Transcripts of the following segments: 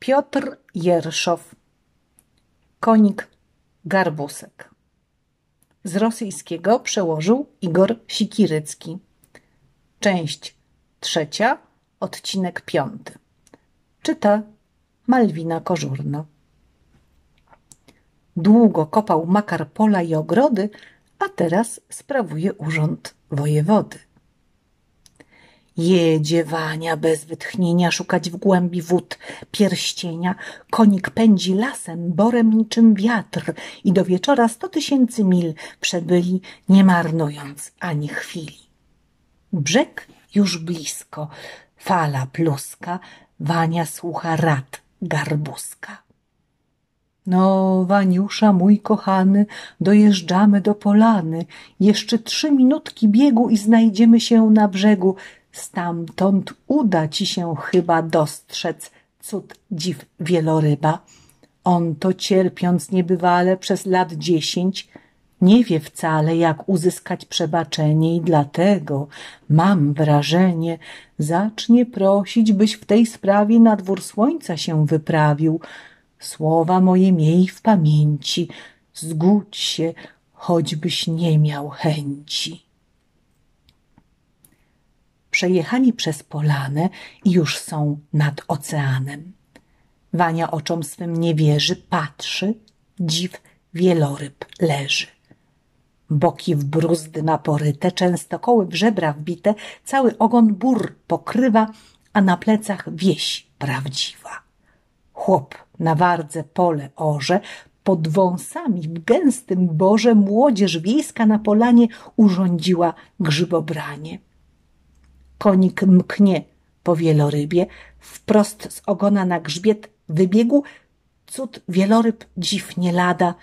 Piotr Jerszow Konik Garbusek. Z rosyjskiego przełożył Igor Sikirycki. Część trzecia, odcinek piąty. Czyta Malwina Kożurno Długo kopał makar pola i ogrody, a teraz sprawuje urząd wojewody. Jedzie Wania bez wytchnienia szukać w głębi wód pierścienia. Konik pędzi lasem, borem niczym wiatr i do wieczora sto tysięcy mil przebyli, nie marnując ani chwili. Brzeg już blisko, fala pluska, Wania słucha rad garbuska. No, Waniusza, mój kochany, dojeżdżamy do polany. Jeszcze trzy minutki biegu i znajdziemy się na brzegu. Stamtąd uda ci się chyba dostrzec cud dziw wieloryba. On to cierpiąc niebywale przez lat dziesięć, nie wie wcale, jak uzyskać przebaczenie i dlatego, mam wrażenie, zacznie prosić, byś w tej sprawie na dwór słońca się wyprawił. Słowa moje miej w pamięci, zgódź się, choćbyś nie miał chęci przejechali przez polanę i już są nad oceanem. Wania oczom swym nie wierzy, patrzy, dziw wieloryb leży. Boki w bruzdy naporyte, często koły w żebra wbite, cały ogon bur pokrywa, a na plecach wieś prawdziwa. Chłop na wardze pole orze, pod wąsami w gęstym borze młodzież wiejska na polanie urządziła grzybobranie. Konik mknie po wielorybie, wprost z ogona na grzbiet wybiegł, cud wieloryb dziw nie lada,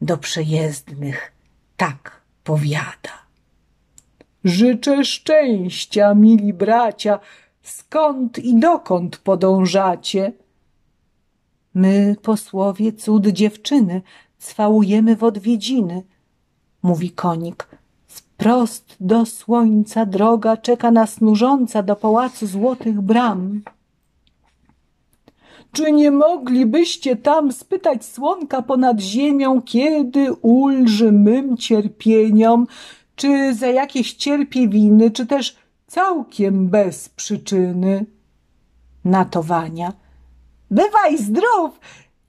do przejezdnych tak powiada. Życzę szczęścia, mili bracia, skąd i dokąd podążacie? My, posłowie, cud dziewczyny, cwałujemy w odwiedziny, mówi konik, Prost do słońca droga czeka nas nużąca do pałacu złotych bram. Czy nie moglibyście tam spytać słonka ponad ziemią, kiedy ulży mym cierpieniom, czy za jakieś cierpie winy, czy też całkiem bez przyczyny? Natowania. Bywaj zdrów,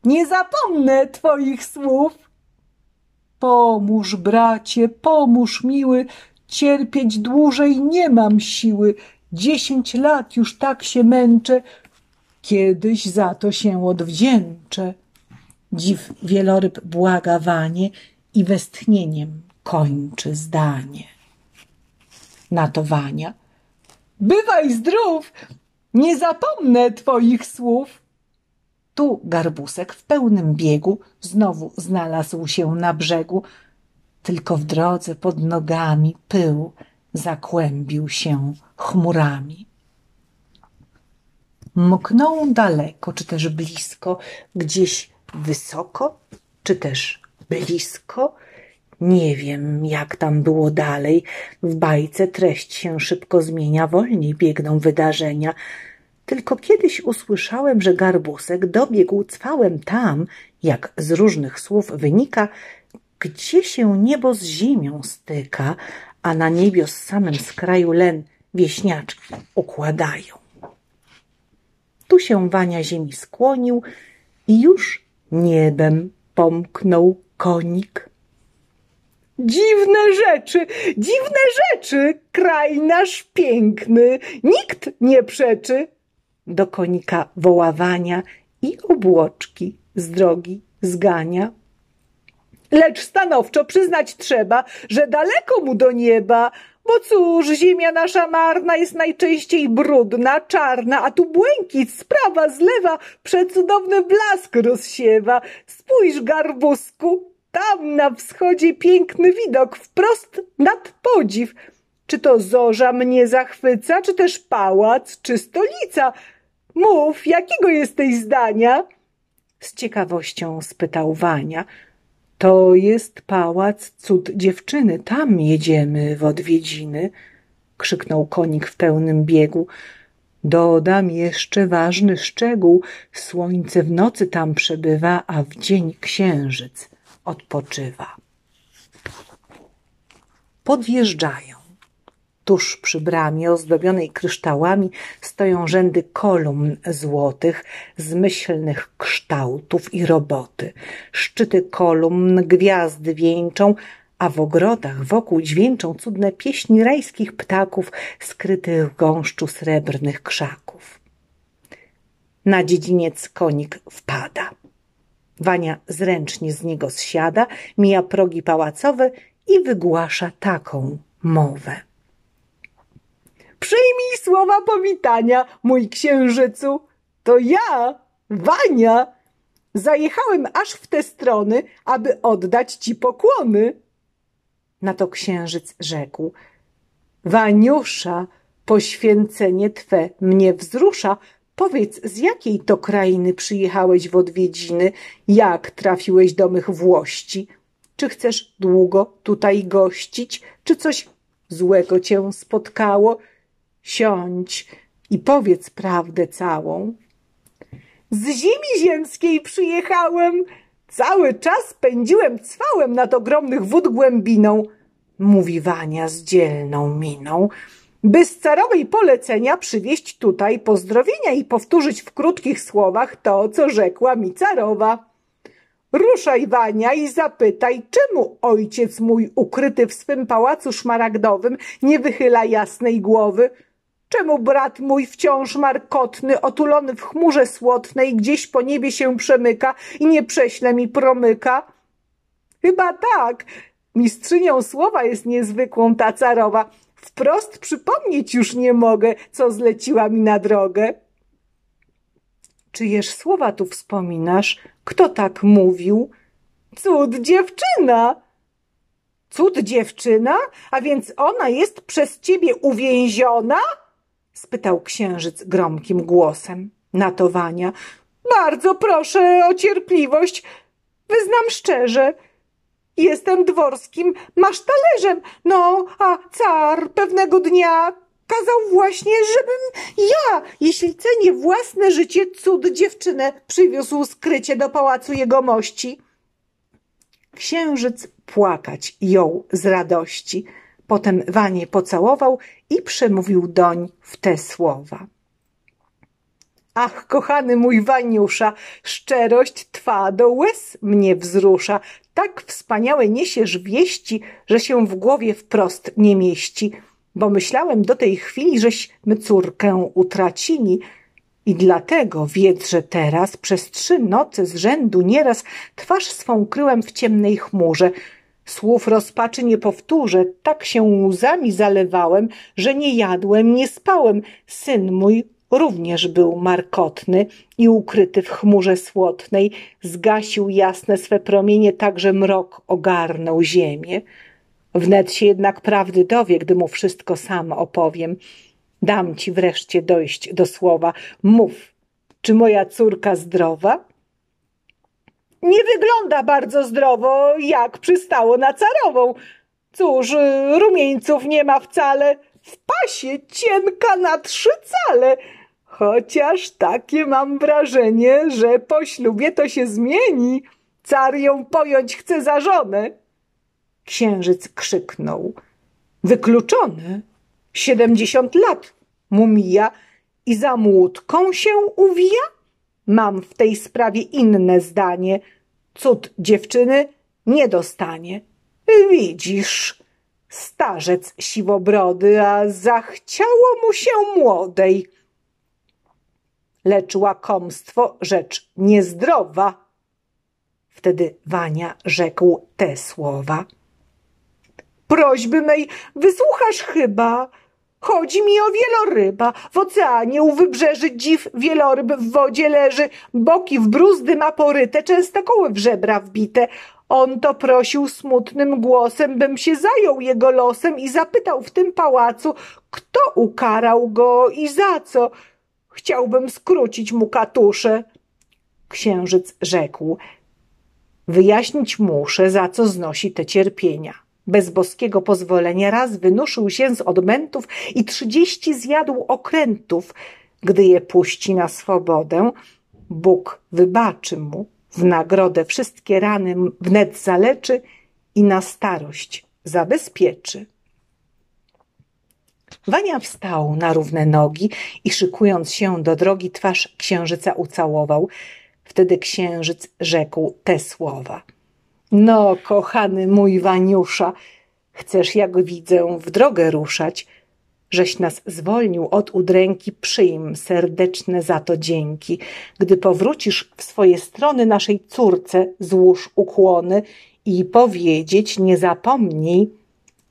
nie zapomnę twoich słów. Pomóż, bracie, pomóż, miły, cierpieć dłużej nie mam siły. Dziesięć lat już tak się męczę, kiedyś za to się odwdzięczę. Dziw wieloryb błaga wanie i westchnieniem kończy zdanie. Natowania. Bywaj zdrów, nie zapomnę twoich słów. Tu garbusek w pełnym biegu znowu znalazł się na brzegu, tylko w drodze pod nogami pył zakłębił się chmurami. Mknął daleko, czy też blisko, gdzieś wysoko, czy też blisko. Nie wiem, jak tam było dalej. W bajce treść się szybko zmienia, wolniej biegną wydarzenia. Tylko kiedyś usłyszałem, że garbusek dobiegł cwałem tam, jak z różnych słów wynika, gdzie się niebo z ziemią styka, a na niebios samym skraju len wieśniaczki układają. Tu się Wania ziemi skłonił i już niebem pomknął konik. Dziwne rzeczy, dziwne rzeczy, kraj nasz piękny, nikt nie przeczy do konika woławania i obłoczki z drogi zgania. Lecz stanowczo przyznać trzeba, że daleko mu do nieba, bo cóż, ziemia nasza marna jest najczęściej brudna, czarna, a tu błękit z prawa, z lewa przecudowny blask rozsiewa. Spójrz, garbusku, tam na wschodzie piękny widok, wprost nad podziw. Czy to zorza mnie zachwyca, czy też pałac, czy stolica? Mów, jakiego jesteś zdania? Z ciekawością spytał Wania. To jest pałac cud dziewczyny, tam jedziemy w odwiedziny, krzyknął konik w pełnym biegu. Dodam jeszcze ważny szczegół. Słońce w nocy tam przebywa, a w dzień księżyc odpoczywa. Podjeżdżają. Tuż przy bramie ozdobionej kryształami stoją rzędy kolumn złotych, zmyślnych kształtów i roboty. Szczyty kolumn gwiazdy wieńczą, a w ogrodach wokół dźwięczą cudne pieśni rajskich ptaków skrytych w gąszczu srebrnych krzaków. Na dziedziniec konik wpada. Wania zręcznie z niego zsiada, mija progi pałacowe i wygłasza taką mowę. Przyjmij słowa powitania, mój księżycu. To ja, Wania. Zajechałem aż w te strony, aby oddać ci pokłony. Na to księżyc rzekł. Waniusza, poświęcenie twe mnie wzrusza. Powiedz, z jakiej to krainy przyjechałeś w odwiedziny? Jak trafiłeś do mych włości? Czy chcesz długo tutaj gościć? Czy coś złego cię spotkało? Siądź i powiedz prawdę całą. Z ziemi ziemskiej przyjechałem. Cały czas spędziłem cwałem nad ogromnych wód głębiną, mówi Wania z dzielną miną, by z carowej polecenia przywieźć tutaj pozdrowienia i powtórzyć w krótkich słowach to, co rzekła mi carowa. Ruszaj, Wania, i zapytaj, czemu ojciec mój ukryty w swym pałacu szmaragdowym nie wychyla jasnej głowy, Czemu brat mój wciąż markotny, otulony w chmurze słotnej, gdzieś po niebie się przemyka i nie prześle mi promyka? Chyba tak. Mistrzynią słowa jest niezwykłą ta carowa. Wprost przypomnieć już nie mogę, co zleciła mi na drogę. Czyjeż słowa tu wspominasz? Kto tak mówił? Cud dziewczyna! Cud dziewczyna? A więc ona jest przez ciebie uwięziona? Spytał księżyc gromkim głosem. Natowania. Bardzo proszę o cierpliwość. Wyznam szczerze. Jestem dworskim masztalerzem. No, a car pewnego dnia kazał właśnie, żebym ja, jeśli cenię własne życie, cud dziewczynę przywiózł skrycie do pałacu jego mości. Księżyc płakać jął z radości. Potem Wanie pocałował i przemówił doń w te słowa. Ach, kochany mój Waniusza, szczerość twa do łez mnie wzrusza. Tak wspaniałe niesiesz wieści, że się w głowie wprost nie mieści. Bo myślałem do tej chwili, żeśmy córkę utracili. I dlatego wiedz, że teraz przez trzy noce z rzędu nieraz twarz swą kryłem w ciemnej chmurze, Słów rozpaczy nie powtórzę, tak się łzami zalewałem, że nie jadłem, nie spałem. Syn mój również był markotny i ukryty w chmurze słotnej, zgasił jasne swe promienie, tak że mrok ogarnął ziemię. Wnet się jednak prawdy dowie, gdy mu wszystko sam opowiem. Dam ci wreszcie dojść do słowa. Mów, czy moja córka zdrowa? Nie wygląda bardzo zdrowo, jak przystało na carową. Cóż, rumieńców nie ma wcale, w pasie cienka na trzy cale. Chociaż takie mam wrażenie, że po ślubie to się zmieni. Car ją pojąć chce za żonę. Księżyc krzyknął. Wykluczony. Siedemdziesiąt lat mu mija i za młódką się uwija? Mam w tej sprawie inne zdanie. Cud dziewczyny nie dostanie. Widzisz, starzec siwobrody, a zachciało mu się młodej. Lecz łakomstwo rzecz niezdrowa. Wtedy Wania rzekł te słowa. Prośby mej wysłuchasz chyba, Chodzi mi o wieloryba. W oceanie u wybrzeży dziw wieloryb w wodzie leży. Boki w bruzdy ma poryte, częstokoły w żebra wbite. On to prosił smutnym głosem, bym się zajął jego losem i zapytał w tym pałacu, kto ukarał go i za co. Chciałbym skrócić mu katusze. Księżyc rzekł, wyjaśnić muszę, za co znosi te cierpienia. Bez boskiego pozwolenia raz wynuszył się z odmętów i trzydzieści zjadł okrętów. Gdy je puści na swobodę, Bóg wybaczy mu, w nagrodę wszystkie rany wnet zaleczy i na starość zabezpieczy. Wania wstał na równe nogi i szykując się do drogi, twarz księżyca ucałował. Wtedy księżyc rzekł te słowa. No, kochany mój Waniusza, chcesz, jak widzę, w drogę ruszać. Żeś nas zwolnił od udręki, przyjm serdeczne za to dzięki. Gdy powrócisz w swoje strony naszej córce, złóż ukłony i powiedzieć nie zapomnij,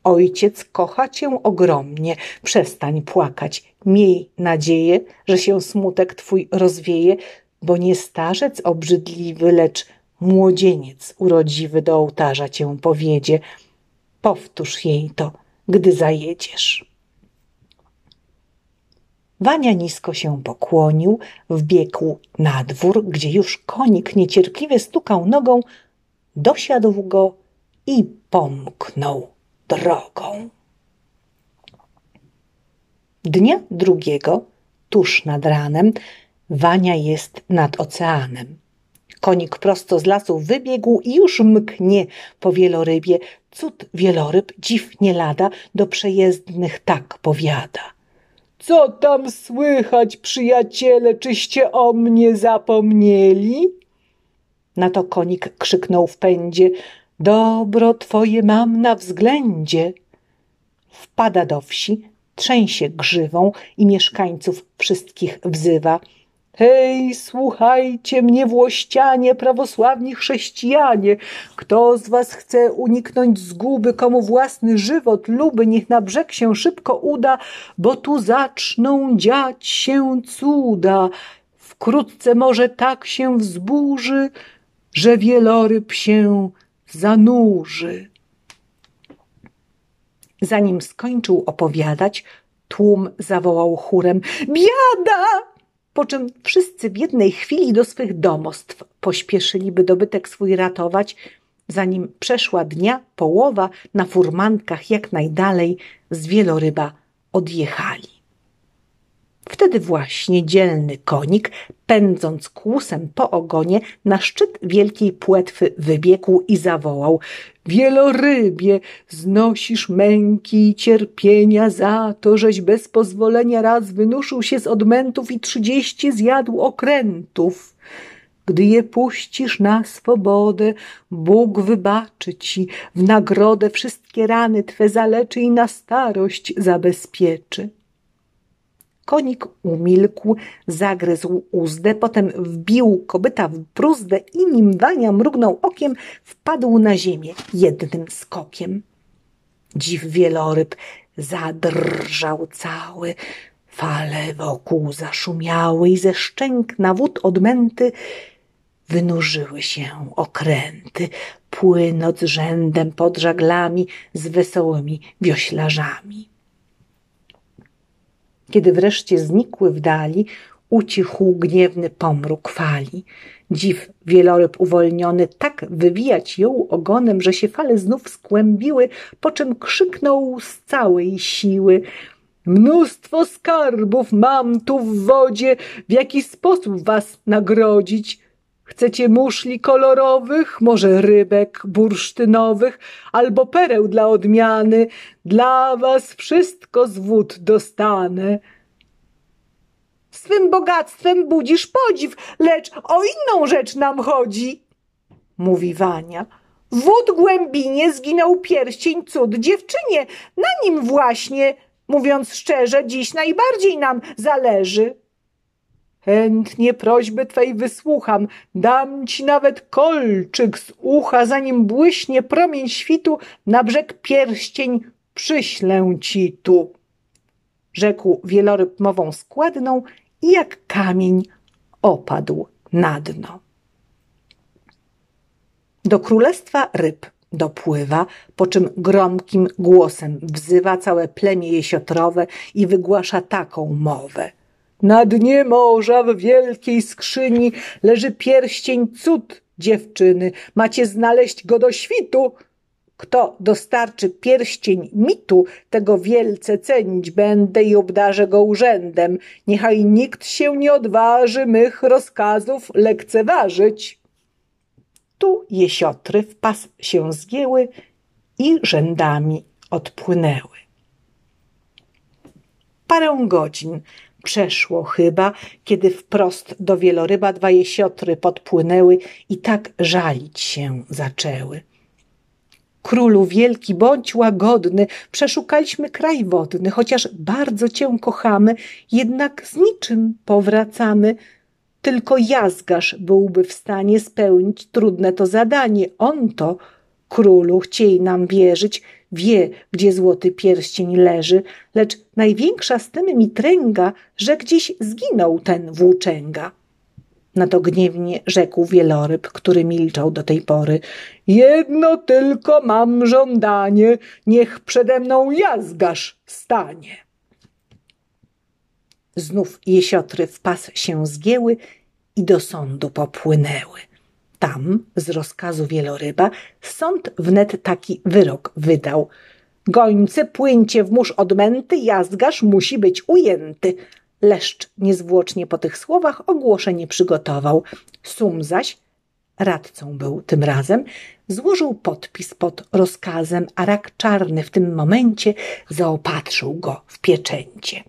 Ojciec kocha cię ogromnie, przestań płakać, miej nadzieję, że się smutek twój rozwieje, bo nie starzec obrzydliwy, lecz młodzieniec urodziwy do ołtarza cię powiedzie. Powtórz jej to, gdy zajedziesz. Wania nisko się pokłonił, wbiegł na dwór, gdzie już konik niecierpliwie stukał nogą, dosiadł go i pomknął drogą. Dnia drugiego, tuż nad ranem, Wania jest nad oceanem. Konik prosto z lasu wybiegł i już mknie po wielorybie. Cud wieloryb, dziw nie lada, do przejezdnych tak powiada. Co tam słychać, przyjaciele, czyście o mnie zapomnieli? Na to konik krzyknął w pędzie, Dobro twoje mam na względzie. Wpada do wsi, trzęsie grzywą i mieszkańców wszystkich wzywa. Hej, słuchajcie mnie, włościanie, prawosławni chrześcijanie. Kto z was chce uniknąć zguby, komu własny żywot luby, niech na brzeg się szybko uda, bo tu zaczną dziać się cuda. Wkrótce może tak się wzburzy, że wieloryb się zanurzy. Zanim skończył opowiadać, tłum zawołał chórem: Biada! Po czym wszyscy w jednej chwili do swych domostw pośpieszyli, by dobytek swój ratować, zanim przeszła dnia połowa na furmankach jak najdalej z wieloryba odjechali. Wtedy właśnie dzielny konik, pędząc kłusem po ogonie, na szczyt wielkiej płetwy wybiegł i zawołał Wielorybie, znosisz męki i cierpienia za to, żeś bez pozwolenia raz wynuszył się z odmętów i trzydzieści zjadł okrętów. Gdy je puścisz na swobodę, Bóg wybaczy ci, w nagrodę wszystkie rany twe zaleczy i na starość zabezpieczy. Konik umilkł, zagryzł uzdę, potem wbił kobyta w bruzdę i nim Wania mrugnął okiem, wpadł na ziemię jednym skokiem. Dziw wieloryb zadrżał cały, fale wokół zaszumiały i ze szczęk na wód odmęty wynurzyły się okręty, płynąc rzędem pod żaglami z wesołymi wioślarzami. Kiedy wreszcie znikły w dali, ucichł gniewny pomruk fali. Dziw wieloryb uwolniony tak wywijać jął ogonem, że się fale znów skłębiły, po czym krzyknął z całej siły – Mnóstwo skarbów mam tu w wodzie, w jaki sposób was nagrodzić? Chcecie muszli kolorowych, może rybek bursztynowych, albo pereł dla odmiany? Dla was wszystko z wód dostanę. Swym bogactwem budzisz podziw, lecz o inną rzecz nam chodzi, mówi Wania. W wód głębinie zginął pierścień cud dziewczynie, na nim właśnie, mówiąc szczerze, dziś najbardziej nam zależy. Chętnie prośby twej wysłucham, dam ci nawet kolczyk z ucha, zanim błyśnie promień świtu, na brzeg pierścień przyślę ci tu. Rzekł wieloryb mową składną i jak kamień opadł na dno. Do królestwa ryb dopływa, po czym gromkim głosem wzywa całe plemię jesiotrowe i wygłasza taką mowę – na dnie morza w wielkiej skrzyni leży pierścień cud dziewczyny. Macie znaleźć go do świtu. Kto dostarczy pierścień mitu, tego wielce cenić będę i obdarzę go urzędem. Niechaj nikt się nie odważy mych rozkazów lekceważyć. Tu jesiotry w pas się zgięły i rzędami odpłynęły. Parę godzin przeszło chyba, kiedy wprost do wieloryba dwa jesiotry podpłynęły i tak żalić się zaczęły. Królu wielki, bądź łagodny, przeszukaliśmy kraj wodny, chociaż bardzo cię kochamy, jednak z niczym powracamy. Tylko Jazgasz byłby w stanie spełnić trudne to zadanie. On to, królu, chciej nam wierzyć, wie, gdzie złoty pierścień leży, lecz największa z tym mi tręga, że gdzieś zginął ten włóczęga. Na to gniewnie rzekł wieloryb, który milczał do tej pory. Jedno tylko mam żądanie, niech przede mną jazgasz stanie. Znów jesiotry w pas się zgięły i do sądu popłynęły. Tam, z rozkazu wieloryba, sąd wnet taki wyrok wydał. Gońcy, płyńcie w mórz odmęty, jazgasz musi być ujęty. Leszcz niezwłocznie po tych słowach ogłoszenie przygotował. Sum zaś, radcą był tym razem, złożył podpis pod rozkazem, a rak czarny w tym momencie zaopatrzył go w pieczęcie.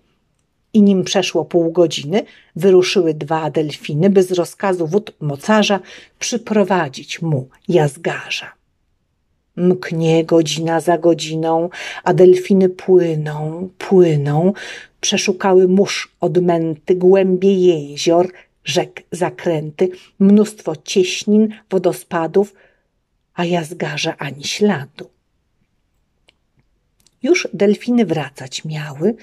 I nim przeszło pół godziny, wyruszyły dwa delfiny, by z rozkazu wód mocarza przyprowadzić mu jazgarza. Mknie godzina za godziną, a delfiny płyną, płyną, przeszukały mórz odmęty, głębie jezior, rzek zakręty, mnóstwo cieśnin, wodospadów, a jazgarza ani śladu. Już delfiny wracać miały,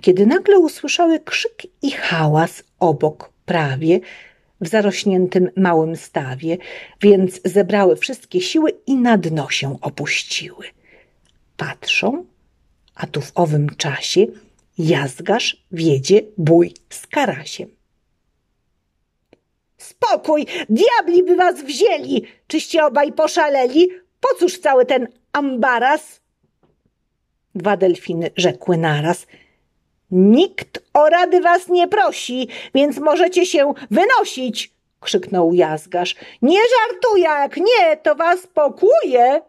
kiedy nagle usłyszały krzyk i hałas obok prawie, w zarośniętym małym stawie, więc zebrały wszystkie siły i na dno się opuściły. Patrzą, a tu w owym czasie jazgarz wiedzie bój z karasiem. Spokój, diabli by was wzięli! Czyście obaj poszaleli? Po cóż cały ten ambaras? Dwa delfiny rzekły naraz – Nikt o rady was nie prosi, więc możecie się wynosić, krzyknął Jazgarz. Nie żartuję, jak nie, to was pokuje.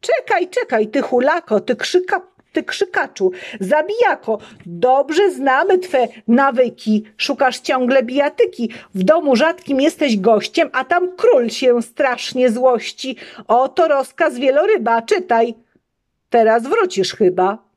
Czekaj, czekaj, ty hulako, ty krzyka, ty krzykaczu, zabijako, dobrze znamy twe nawyki, szukasz ciągle bijatyki, w domu rzadkim jesteś gościem, a tam król się strasznie złości. Oto rozkaz wieloryba, czytaj. Teraz wrócisz chyba.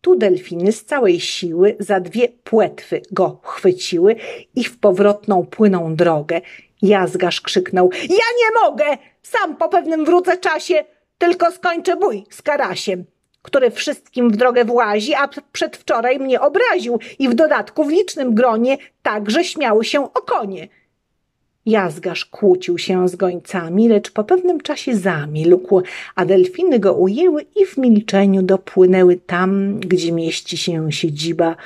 Tu delfiny z całej siły za dwie płetwy go chwyciły i w powrotną płyną drogę. Jazgarz krzyknął: Ja nie mogę! Sam po pewnym wrócę czasie, tylko skończę bój z karasiem, który wszystkim w drogę włazi, a przedwczoraj mnie obraził i w dodatku w licznym gronie także śmiały się o konie. Jazgarz kłócił się z gońcami, lecz po pewnym czasie zamilkł, a delfiny go ujęły i w milczeniu dopłynęły tam, gdzie mieści się siedziba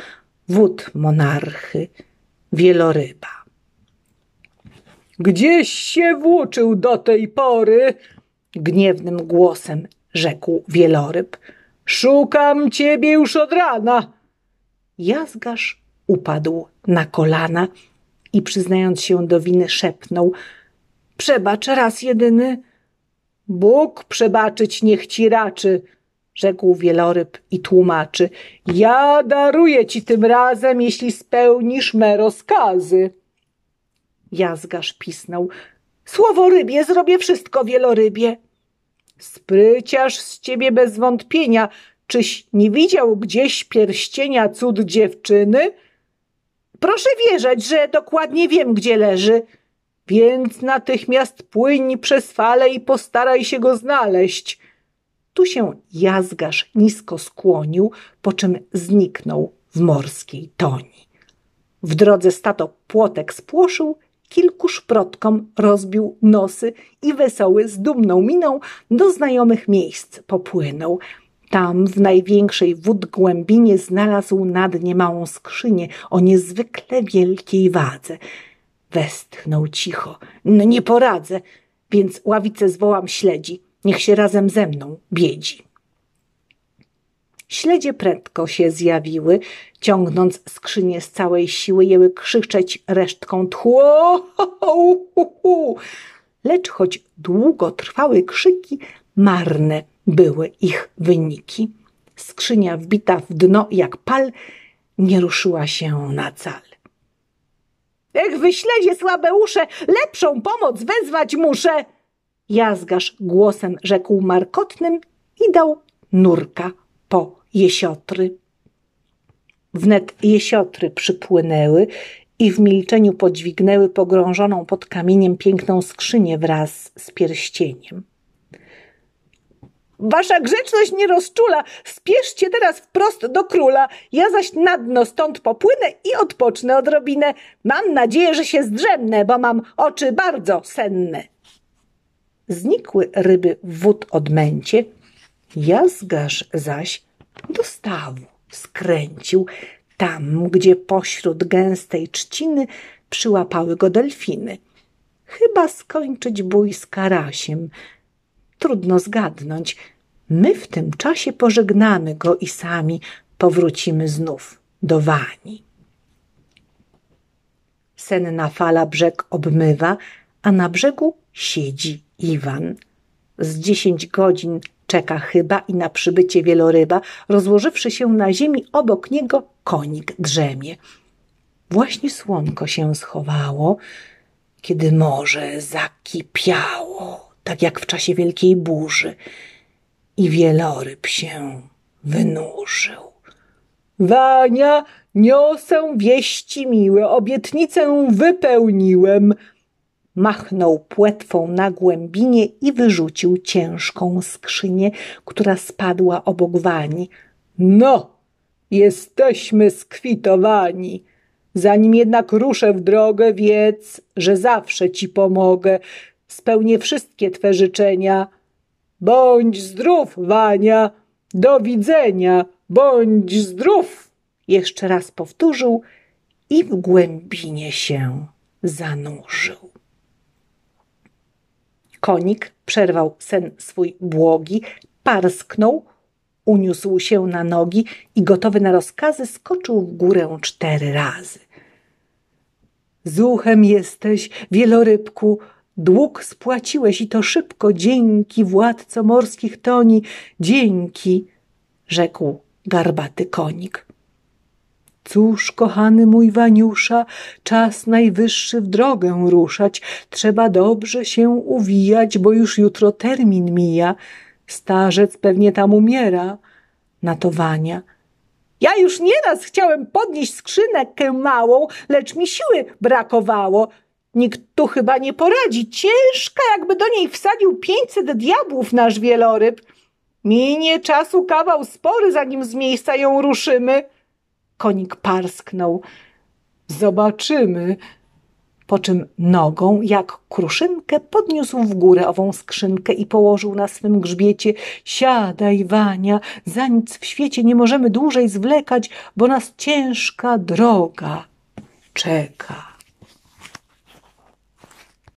wód monarchy, wieloryba. Gdzieś się włóczył do tej pory, gniewnym głosem rzekł wieloryb. Szukam ciebie już od rana. Jazgarz upadł na kolana i przyznając się do winy szepnął Przebacz raz jedyny. Bóg przebaczyć niech ci raczy, rzekł wieloryb i tłumaczy. Ja daruję ci tym razem, jeśli spełnisz me rozkazy. Jazgarz pisnął. Słowo rybie, zrobię wszystko wielorybie. Spryciarz z ciebie bez wątpienia. Czyś nie widział gdzieś pierścienia cud dziewczyny? Proszę wierzyć, że dokładnie wiem, gdzie leży. Więc natychmiast płyń przez falę i postaraj się go znaleźć. Tu się jazgarz nisko skłonił, po czym zniknął w morskiej toni. W drodze stato płotek spłoszył, kilku szprotkom rozbił nosy i wesoły z dumną miną do znajomych miejsc popłynął. Tam w największej wód głębinie znalazł na dnie małą skrzynię o niezwykle wielkiej wadze. Westchnął cicho. No nie poradzę. więc ławicę zwołam śledzi. Niech się razem ze mną biedzi. Śledzie prędko się zjawiły, ciągnąc skrzynię z całej siły, jęły krzyczeć resztką tchło. Lecz choć długo trwały krzyki, marne były ich wyniki. Skrzynia wbita w dno jak pal nie ruszyła się na cal. Ech, wy śledzie słabe usze, lepszą pomoc wezwać muszę! Jazgasz głosem rzekł markotnym i dał nurka po jesiotry. Wnet jesiotry przypłynęły i w milczeniu podźwignęły pogrążoną pod kamieniem piękną skrzynię wraz z pierścieniem. Wasza grzeczność nie rozczula. Spieszcie teraz wprost do króla. Ja zaś na dno stąd popłynę i odpocznę odrobinę. Mam nadzieję, że się zdrzemnę, bo mam oczy bardzo senne. Znikły ryby w wód odmęcie. Jazgarz zaś do stawu skręcił, tam, gdzie pośród gęstej trzciny przyłapały go delfiny. Chyba skończyć bój z karasiem. Trudno zgadnąć. My w tym czasie pożegnamy go i sami powrócimy znów do Wani. Senna fala brzeg obmywa, a na brzegu siedzi Iwan. Z dziesięć godzin czeka chyba i na przybycie wieloryba, rozłożywszy się na ziemi obok niego, konik drzemie. Właśnie słonko się schowało, kiedy morze zakipiało, tak jak w czasie wielkiej burzy, i wieloryb się wynurzył. Wania, niosę wieści miłe, obietnicę wypełniłem – machnął płetwą na głębinie i wyrzucił ciężką skrzynię, która spadła obok wani. No, jesteśmy skwitowani. Zanim jednak ruszę w drogę, wiedz, że zawsze ci pomogę. Spełnię wszystkie twe życzenia. Bądź zdrów, Wania. Do widzenia. Bądź zdrów. Jeszcze raz powtórzył i w głębinie się zanurzył. Konik przerwał sen swój błogi, parsknął, uniósł się na nogi i gotowy na rozkazy skoczył w górę cztery razy. Zuchem jesteś, wielorybku, dług spłaciłeś i to szybko, dzięki władco morskich toni, dzięki, rzekł garbaty konik. Cóż, kochany mój Waniusza, czas najwyższy w drogę ruszać. Trzeba dobrze się uwijać, bo już jutro termin mija. Starzec pewnie tam umiera. Na. Ja już nieraz chciałem podnieść skrzynkę małą, lecz mi siły brakowało. Nikt tu chyba nie poradzi. Ciężka, jakby do niej wsadził pięćset diabłów nasz wieloryb. Minie czasu kawał spory, zanim z miejsca ją ruszymy. Konik parsknął. Zobaczymy. Po czym nogą, jak kruszynkę, podniósł w górę ową skrzynkę i położył na swym grzbiecie. Siadaj, Wania, za nic w świecie nie możemy dłużej zwlekać, bo nas ciężka droga czeka.